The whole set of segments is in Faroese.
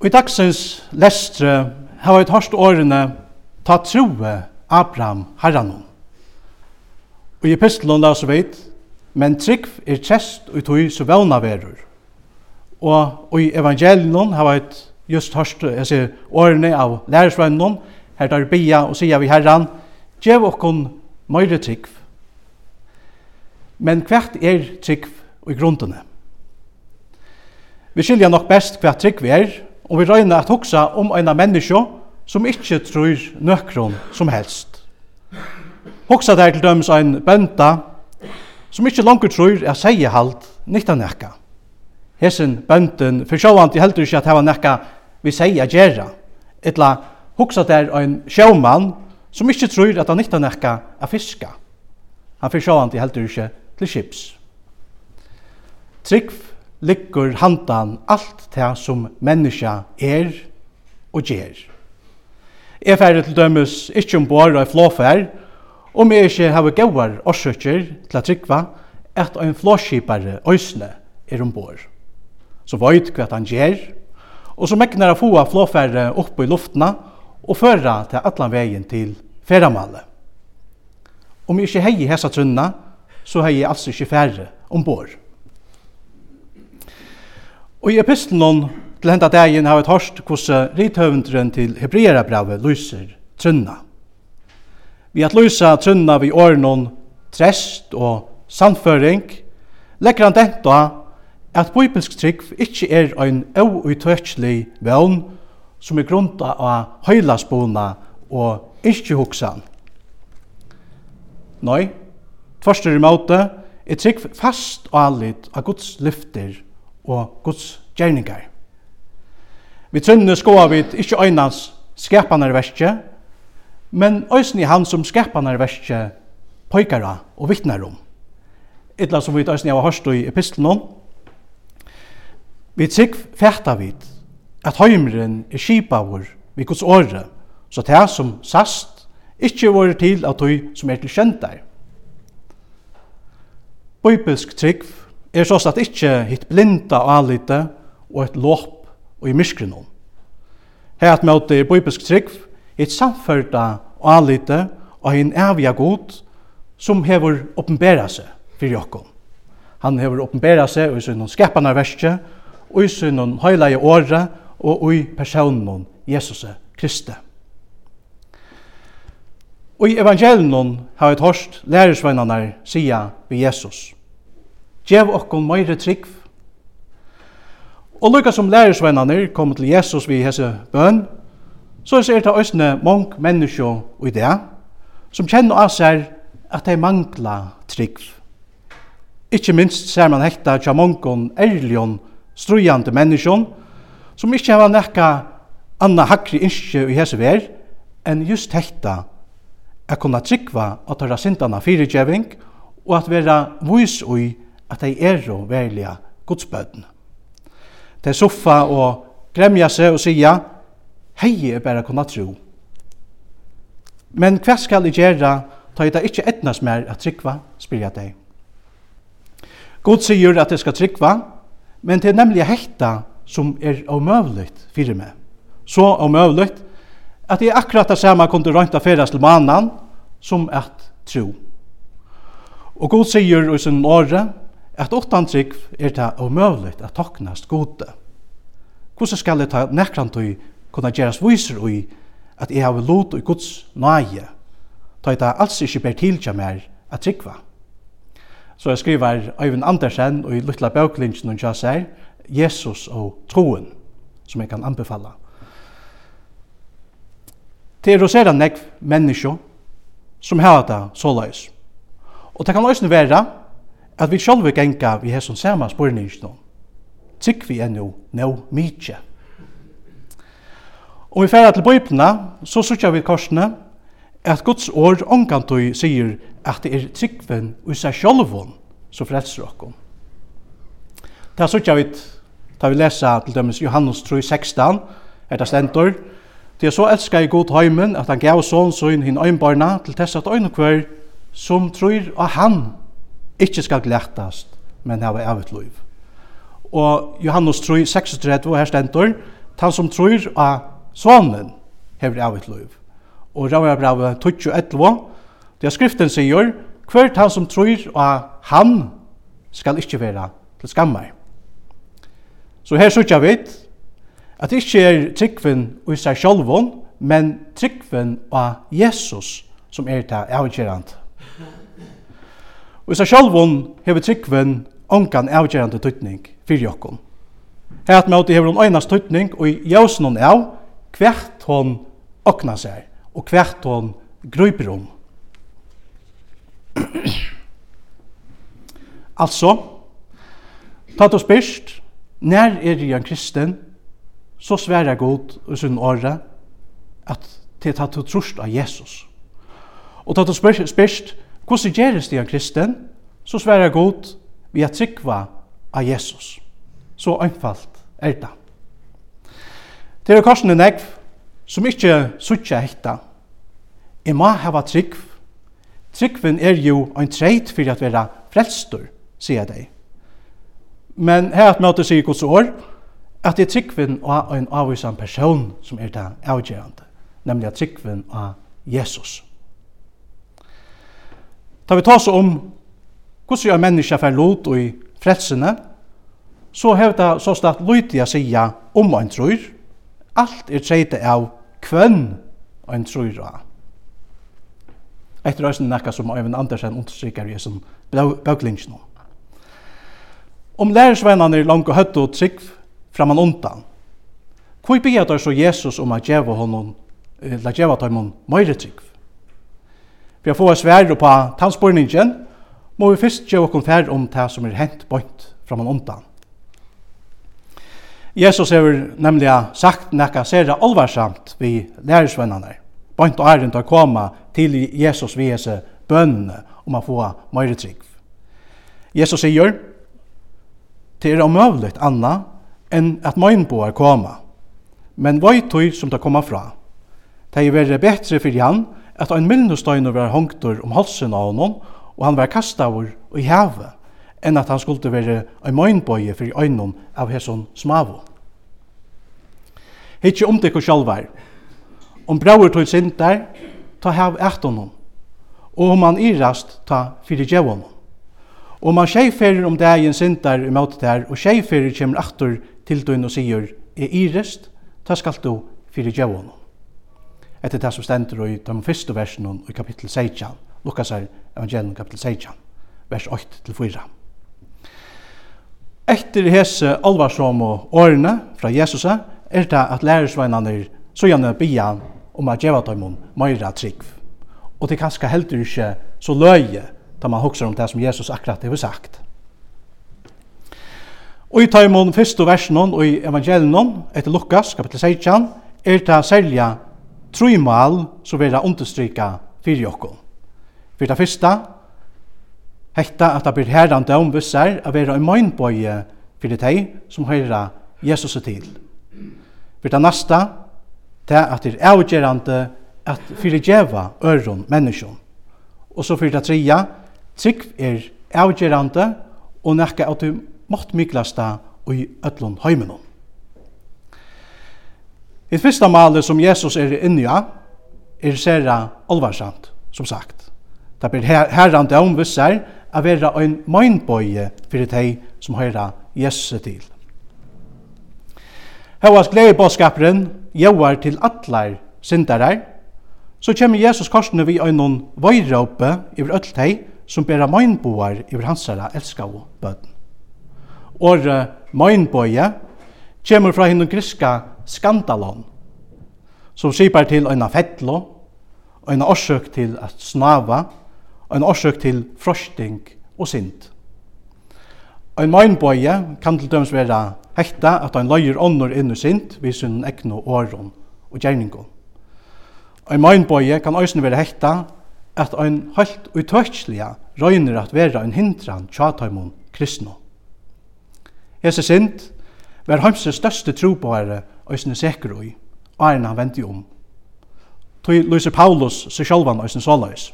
Og i dagsens lestre har vi tørst årene ta troe Abraham herranon. Og i epistelen la oss veit, men trygg er kjest og tog så vevna verur. Og, og i evangelien har vi just tørst jeg ser, årene av lærersvennen, her tar bia og sier vi herran, gjev okkon møyre trygg. Men hvert er trygg i grunnene. Vi skiljer nok best hvert trygg vi er, og vi røyna at hugsa om eina menneske som ikkje trur nøkron som helst. Hugsa der til døms ein bønda som ikkje langt trur er seie halt nytta nekka. Hesen bønden i heldur ikkje at hava nekka vi seie gjerra. Etla hugsa der ein sjåmann som ikkje trur at han nytta nekka er fiska. Han forsjåvandi heldur ikkje til skips. Trygg liggur handan alt det som menneska er og ger. Jeg færre til dømes ikke ombord av flåfær, om jeg hava har gauar årsøkjer til at trykva at ein flåskipare øysne er ombord. Så veit hva han ger, og så megnar av hoa flåfære oppe i luftna og føra til allan vegin til færamallet. Om jeg ikke hei hessa trunna, så hei jeg altså ikke fære ombord. Og i epistelen til henda dagen har vi torst hvordan rithøvendren til Hebreerabravet lyser trunna. Vi at lysa trunna vi årenon trest og samføring, legger han denta at bibelsk trygg ikkje er ein auutøkjelig vevn som er grunda av høylasbona og ikkje hoksan. Nei, tvarstur i måte er trygg fast og allit av Guds lyfter og Guds gjerningar. Vi trønne skoa vi ikkje øynans skapanarverkje, men øysni han som skapanarverkje pøykara og vittnar om. Etla som vi øysni av hørst i epistelen om. Vi trygg fætta vid at høymeren er skipavur vi Guds åre, så det som sast ikkje vore til at høy som er til kjentar. Bøybelsk trygg er så at ikkje hitt blinda alite og et lopp og i myskrenom. Her at møte i bøybisk trygg, hitt samførda alite og hinn evja god som hever åpenbæra seg fyrir jokken. Han hever åpenbæra seg og i sunnum skapanarverskje og i sin høyla åre og i personen Jesus Kristi. Og i evangelien har vi hørt lærersvennerne sier ved Jesus. Gjev okkom meire trygg. Og lukka som lærersvennane kom til Jesus vi hese bøn, så er det òsne mong menneskje i det, som kjenner av seg at de mangla trygg. Ikke minst ser man hekta tja mongon erlion strujande menneskjon, som ikkje hava nekka anna hakri innskje i hese ver, enn just hekta at kunna tryggva at høyra sindana fyrirgjeving og at vera vois ui at de er jo verilige godsbøten. De soffa og gremja seg og sia, hei er bare kunna tro. Men hva skal jeg gjøre ta jeg da ikke etnas mer at tryggva, spyr jeg deg. God sier at jeg skal tryggva, men det er nemlig hekta som er omøvligt fyrir meg. Så omøvligt at jeg akkurat det samme kunne røynta ferast til mannen som at tro. Og God sier i sin åre at åttan trygg er det omøvligt at toknast gode. Hvordan skal det ta nekrantøy kunna gjeras viser ui at jeg har lot i Guds nøye, ta det alls ikke ber tilkja mer at tryggva. Så jeg skriver Øyvind Andersen og i Lutla Bøklinjen og jeg sier Jesus og troen, som jeg kan anbefalla. Det er rosera nekv menneskjo som har det såleis. Og det kan også være at vi sjálvi genga vi hesson sama spurningin. Tykk vi ennu no mykje. Og vi færa til bøypna, så sutja vi korsne, at Guds ord ångantøy sier at det er tryggven og seg sjálvun som frelser okkom. Det sutja vi, ta vi lesa til dømes Johannes 3, 16, er det stendur, Det er så elskar i god heimen at han gav sånn søgn hinn øynbarna til tess at øynekvær som tror av han ikkje skal glættast, men hava evigt liv. Og Johannes 3, 36, her stendur, han som tror av sonen hever evigt liv. Og rævra brevet 21, det skriften sier, hvert han som tror av han skal ikke være til skammer. Så her sykja vi at det ikke er tryggven i seg sjolvon, men tryggven av Jesus som er til avgjørende. Og i seg sjálvun hefur tryggven ongan avgjerande tøytning fyrir jokkon. Hært med at hefur hon einast tøytning og i jausen hon av hvert hon okna seg og hvert hon grøyper om. altså, tatt og spyrst, nær er jeg en kristen, så sværa god og sunn året at til at du trust av Jesus. Og tatt og spyrst, Hvordan gjeres det en kristen? Så sverar god vi er tryggva av Jesus. Så einfalt er det. Det er korsen negv som ikke suttja hekta. Jeg må hava trygg. Tryggven er jo en treit for at vera frelstor, sier dei. Men her at møte sier gods år, at det er tryggven av en avvisan person som er det avgjørende, nemlig at tryggven av Jesus. Da vi tar oss om hvordan er menneska for lot og i frelsene, så har det så slett lydig å si om en tror. Alt er treyte av kvønn en tror av. Etter røysen nekka som Øyvind Andersen understryker i sin bøklingsnå. Om lærersvennerne er langt og høtt og trygg fra man undan, hvor beger det så Jesus om at djeva honom, eller djeva tøymon møyre trygg? For å få svære på tannspørningen, må vi først gjøre oss fær om det som er hent bønt fra man omtann. Jesus har nemlig sagt nekka sere alvarsamt vi lærersvennerne. Bønt og æren til å komme til Jesus vi hese bønnene om å få mer trygg. Jesus sier, det er omøvligt anna enn at møgnboer koma, men vei tøy som det koma fra. Det er bedre for han, at ein minnestøyner var hongtur om halsen av honom, og han var kastavur i heve, enn at han skulle være ein møgnbøye for øynum av hesson smavo. Hittje om dykk og sjalvar, om brauer tog sintar, ta hev eit honom, og om han irast, ta fyrir djevon. Og man skjeiferer om dagen sintar i møte der, og skjeiferer kommer aktor til døgn og sier, er irist, ta skal du fyrir djevon etter det som stender i de første versene i kapittel 16, Lukas er evangelium kapittel 16, vers 8-4. Etter hese alvarsom og årene fra Jesus er det at lærersveinene så gjerne bian om at djeva dem meira trygg. Og det kanskje heller ikke så løye da man hokser om det som Jesus akkurat har sagt. Og i taimon første versen og i evangelien etter Lukas, kapittel 16, er det særlig tre som vil vera understryka fyrir okkom. For det fyrsta, hekta at det blir herrande om vissar a vera en møgnbøye fyrir teg som høyra Jesus til. For det nasta, det er at det er avgjerande at fyrir djeva øron menneskjon. Og så fyrir det tria, trygg er avgjerande og nekka at du mått myklasta i ötlun høymenon. Det första malet som Jesus er inne i er sära alvarsamt, som sagt. Det blir herran det omvissar att vera en møgnbøye fyrir det som høyra Jesus til. Hauas glede bådskaperen jauar til atlar syndarar, så kommer Jesus korsene vi ein noen vøyråpe iver ötltei som bera møgnboar iver hansara elskau bøden. Åre møgnboie kjemur fra hinn griska skandalon, som sipar til eina fettlo, eina orsøk til at snava, eina orsøk til frosting og sint. Ein meinbøye kan til døms vera hekta at ein løyer ånder inn og sint við sin egnu åron og gjerningum. Ein meinbøye kan òsne vera hekta at ein helt utøksliga røyner at vera ein hindran tjataimon kristno. Hese sint var hans største tro øysene sekker ui, og er han venti om. Toi lyser Paulus seg sjálvan øysene solais.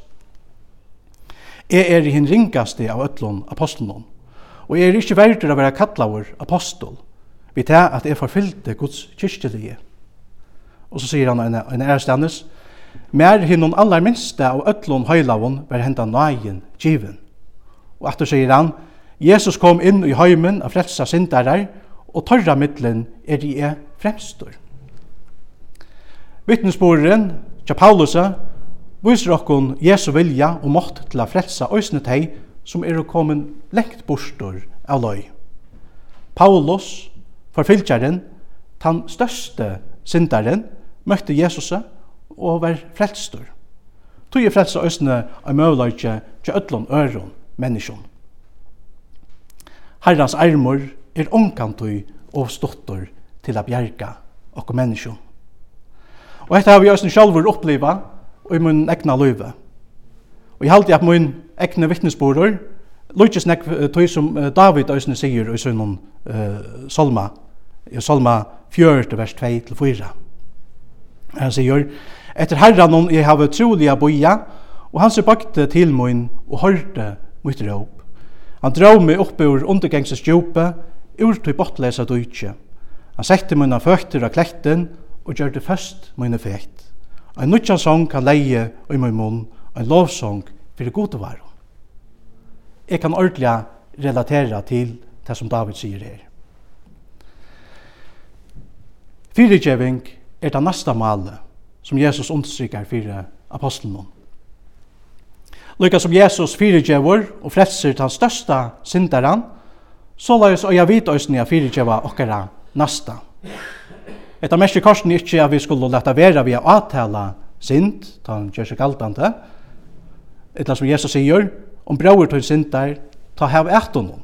Jeg er i hinn ringaste av ötlun apostelen, og jeg er ikkje verdur å vera kallaver apostol, vi til at jeg forfyllte Guds kyrkjelige. Og så sier han en, en ærestandes, Mer hinnon allar minste av öllun høylavun var henda nægin given. Og aftur sier han, Jesus kom inn i høymen av frelsa syndarar og tørra middelen er i er fremstor. Vittnesboren, tja Paulusa viser okkon Jesu vilja og mått til a frelsa òsne tei som er kommet lengt bostor av løy. Paulus, forfylgjaren, tan største syndaren, møtte Jesus og var frelstor. Tog er frelsa òsne av møvlaugje til ötlån øron menneskjon. Herrans armor er ångkantøy og stottor til a bjerga okko menneskje. Og dette har vi også sjálfur oppliva og i mun egna løyve. Og jeg halte at mun egna vittnesborder Lutjes nek tøy som David òsne sier i sønnen uh, Salma, i Salma 4, vers 2-4. Han sier, Etter herran hon jeg hava troliga boia, og han se bakte til mun og hørte mitt råp. Han drå meg opp ur undergengses djupe, ur til botlesa døytje. Han sette munna føtter av kletten og gjør det først munna fett. Ein nødjan song kan leie i min munn, ein lovsong fyrir gode varu. Eg kan ordelig relatera til det som David sier her. Fyrirgjeving er det nasta male som Jesus understryker fyrir apostelen. Lykka som Jesus fyrirgjevur og frelser hans størsta syndaran, Så la oss øya vidt òsne a fyrirgjeva okkara nasta. Etta mest i korsen er ikke at vi skulle leta vera vi a atala sind, ta han gjør seg galdande, etta som Jesus sier, om brauer til syndar, ta hev etan hon.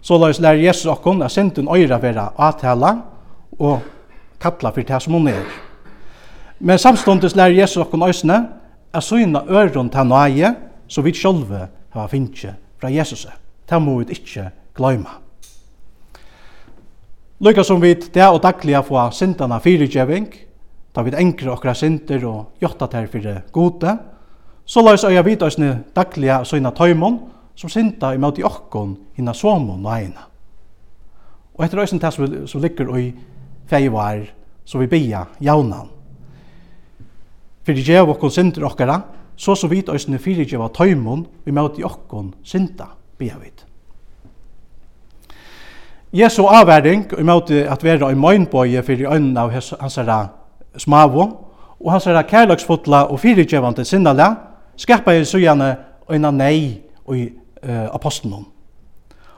Så la oss lære Jesus okkon at sindun øyra vera atala og kalla fyrir det som hun er. Men samståndes lærer Jesus okkon òsne at syna øron ta nøye, så vi sjølve har finnje fra Jesus. Det må vi ikkje gløyma. Lykka som vi det og dagliga få syndana fyrirgjeving, da vi enkre okra synder og gjotta ter fyrir gode, så la oss øya vidt oss dagliga søgna tøymon, som synda i møte okkon hinna somon og eina. Og etter oss det som ligger i feivar, så vi bia jaunan. Fyrirgjev okkon synder okkara, så så vid oss fyrirgjeva tøymon vi møte okkon synda bia vit. Jesu avværing imot at vera i møgnbøye fyrir øynene av hansara smavo, og hansara kærlagsfotla og fyrirgjevande sinnala, skapa i sujane øyna nei i uh, apostelen.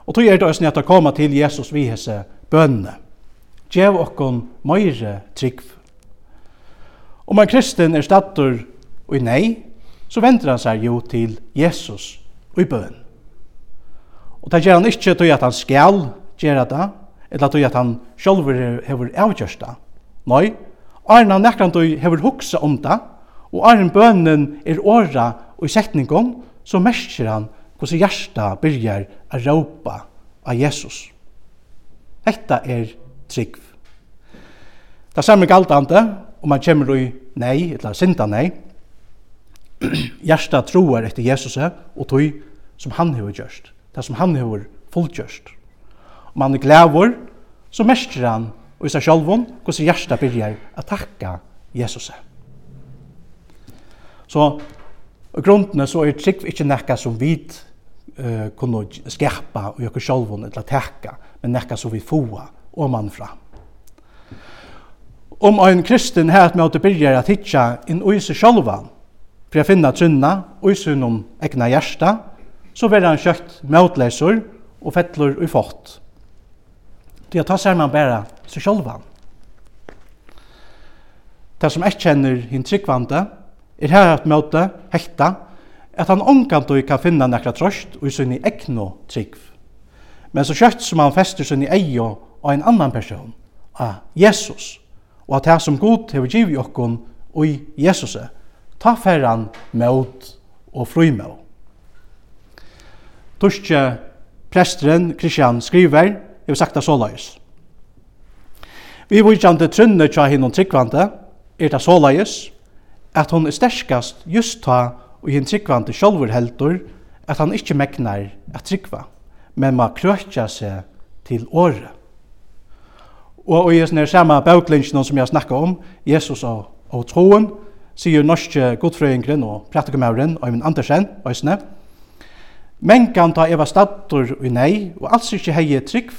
Og tog er det òsne at det koma til Jesus vi hese bønne. Gjev okkon møyre trygg. Om en kristen er stator og i nei, så venter han seg jo til Jesus og i bøn. Og det gjør han ikke til at han skal gjera det, eller tog at han sjálfur hefur avgjørst det. Nei, Arne han nekran tog hefur hugsa om det, og Arne bønnen er åra og i setningom, så merker han hvordan hjersta byrjar a råpa av Jesus. Hetta er trygg. Det samme galdande, om man kommer i nei, eller synda nei, hjersta troar etter Jesus og tog som han hefur gjørst, det som han hefur fullgjørst man er glævor, så mestrer han og i seg sjálfun hvordan hjersta byrjar å takka Jesus. Så i grunnene så er trygg ikke nekka som vit uh, kunne skapa og gjøre sjálfun eller takka, men nekka som vi foa og man fra. Om ein kristen her at å byrjar at hitja inn i seg sjálfan, for å finna trunna og i sunn om egna hjersta, så vil han kjøtt møtleisur og fettlur og fått. Det tar seg man bare seg sjølvan. Det som ikke kjenner hinn tryggvande, er her at møte hekta, at han omkant kan finna nekra trøst og i sin egno tryggv. Men så kjøtt som han fester sin eio og en annan person, av Jesus, og at det som god har giv i okkon og i Jesus, ta ferran mot og frumøt. Torske presteren Kristian skriver, Jeg vil sagt det så løys. Vi vujtjande trunne tja hinn og tryggvante, er det så løys at hon er sterskast just ta og hinn tryggvante sjolver heldur at han ikkje meknar at tryggva, men ma krøtja seg til året. Og i den samme bøklinjen som jeg snakka om, Jesus og, og troen, sier norske godfrøyngren og pratikumauren, Øyvind Andersen, Øysene, Mengan ta eva stattur i nei, og alls ikkje hei trygg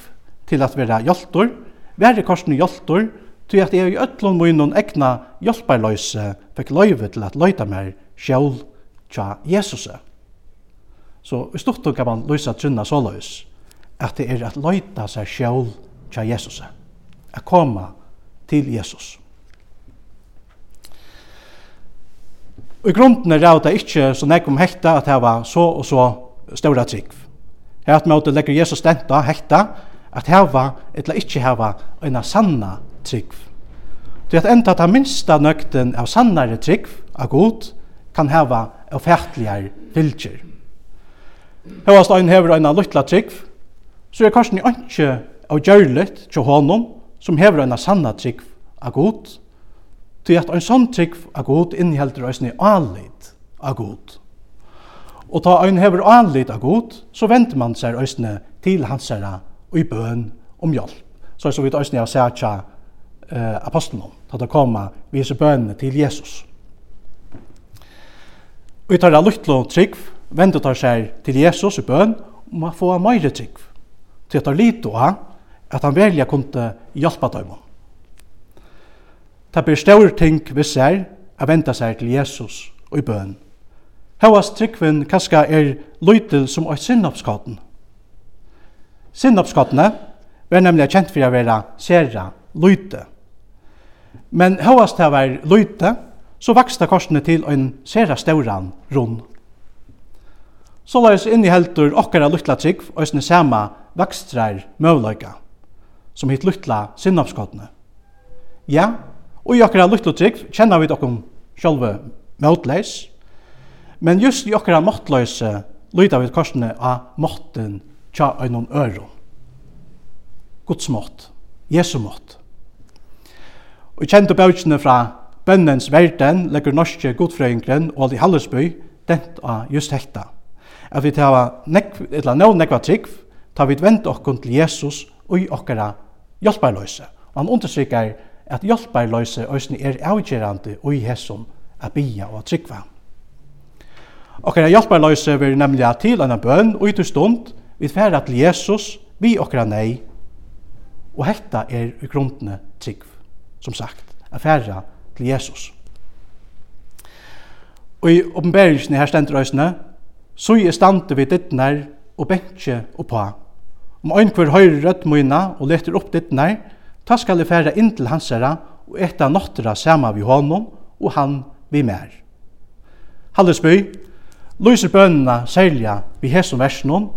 til at vera hjáltur, veri korsni hjáltur, tog at jeg i öllum munum egna hjálparløyse fikk løyve til at løyta mer sjål tja Jesus. Så i stort kan man løysa trunna såløys, at det er at løyta seg sjål tja Jesus. at koma til Jesus. Og i grunden er det ikke så nek om hekta at det var så og så ståra trygg. Her at måte legger Jesus stenta hekta at hava eller ikkje hava eina sanna trygg. Det at enda ta minsta nøgten av sannare trygg av god kan hava av fætligare vilkjer. Hevast ein hever eina luttla trygg, så er korsen i anki av gjørlet til honom som hever eina sanna trygg av god, til at ein sånn trygg av god innehelder eisne alit av god. Og ta ein hever alit av god, så venter man seg eisne til hans herra i bøn om hjelp. Så som vi øyne har sett eh, apostelen om, til å komme vise bønene til Jesus. Og i tar det lytt og trygg, vende tar seg til Jesus i bøn, og å få mer trygg. Til at det er litt og han, at han velja kunne hjelpa dem. Det blir større ting vi ser, å vente seg til Jesus og i bøn. Hauas tryggven kaska er løytel som et sinnapskaten, Sinnopskottene var nemlig kjent for å være sera løyte. Men høyast det var løyte, så vakste korsene til en sera stauran rund. Så la oss inn i helter okkara luttla trygg og sin sama vakstrar møvløyga, som hitt luttla sinnopskottene. Ja, og i okkara luttla trygg kjenner vi okkom sjálve møtleis, men just i okkara måttløse lyder vi korsene av måtten tja einon øron. Guds mått, Jesu mått. Og kjente bøkene fra Bønnens verden legger norske godfrøyngren og i Hallersby dent av just hekta. At vi tar nek, eller nå nekva trygg, tar vi vent okkon til Jesus og i okkara hjelparløse. Og han understryker at hjelparløse òsne er avgjerande og i hesson a bia og a tryggva. Okkara hjelparløse vil nemlig til anna bøn og i til stund, Vi færa til Jesus, vi okra nei, og hetta er i grunnene trygg, som sagt, a færa til Jesus. Og i oppenberingene her stendur òsne, så er stande vi dittnar og bensje og på. Om ein kvar høyre rødt møyna og leter opp dittnar, ta skal vi færa inn til hans herra og etta nottera sama vi honom og han vi mer. Hallesby, lyser bønna særlig vi hesson versjonen,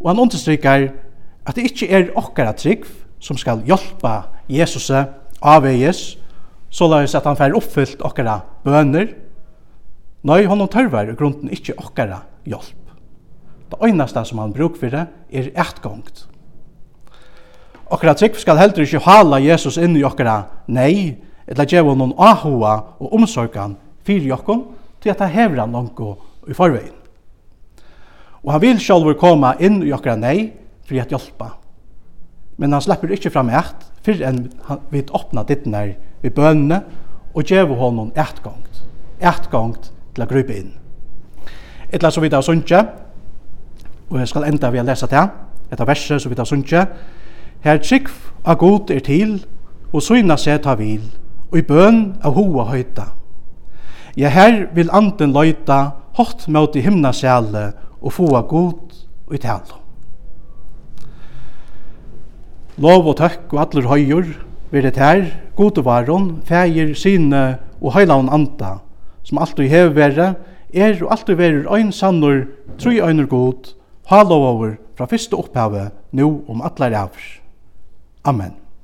Og han understryker at det ikke er okkara trygg som skal hjelpa Jesus avveges, så la oss at han fer oppfyllt okkara bøner. Nei, honom tørvar i grunden ikke okkara hjelp. Det øynaste som han bruk for det er ettgångt. Okkara trygg skal heldur ikke hala Jesus inn i okkara nei, eller djeva noen ahua og omsorgan fyrir jokken til at han hever han noen i forveien. Og han vil sjálfur koma inn i okkara nei for at hjelpa. Men han slipper ikkje fram eit fyrr enn vi åpna dittnar vi bønene og djevo honom eitgångt. Eitgångt til å grupe inn. Etla så vidt av sunnkje, og jeg skal enda ved å lese det, etter verset så vidt av sunnkje, Her trygg av god er til, og syna seg ta vil, og i bøn av hoa høyta. Ja, her vil anden løyta, hot mot i himna sjæle, og fåa god i tale. Lov og tøkk og atler høyur, vil det her, god og varon, feir, sine og høylaun anda, som alltid hever være, er og alltid verur ein sannur, tru øynur god, halover fra fyrste opphavet, nu om allar avr. Amen.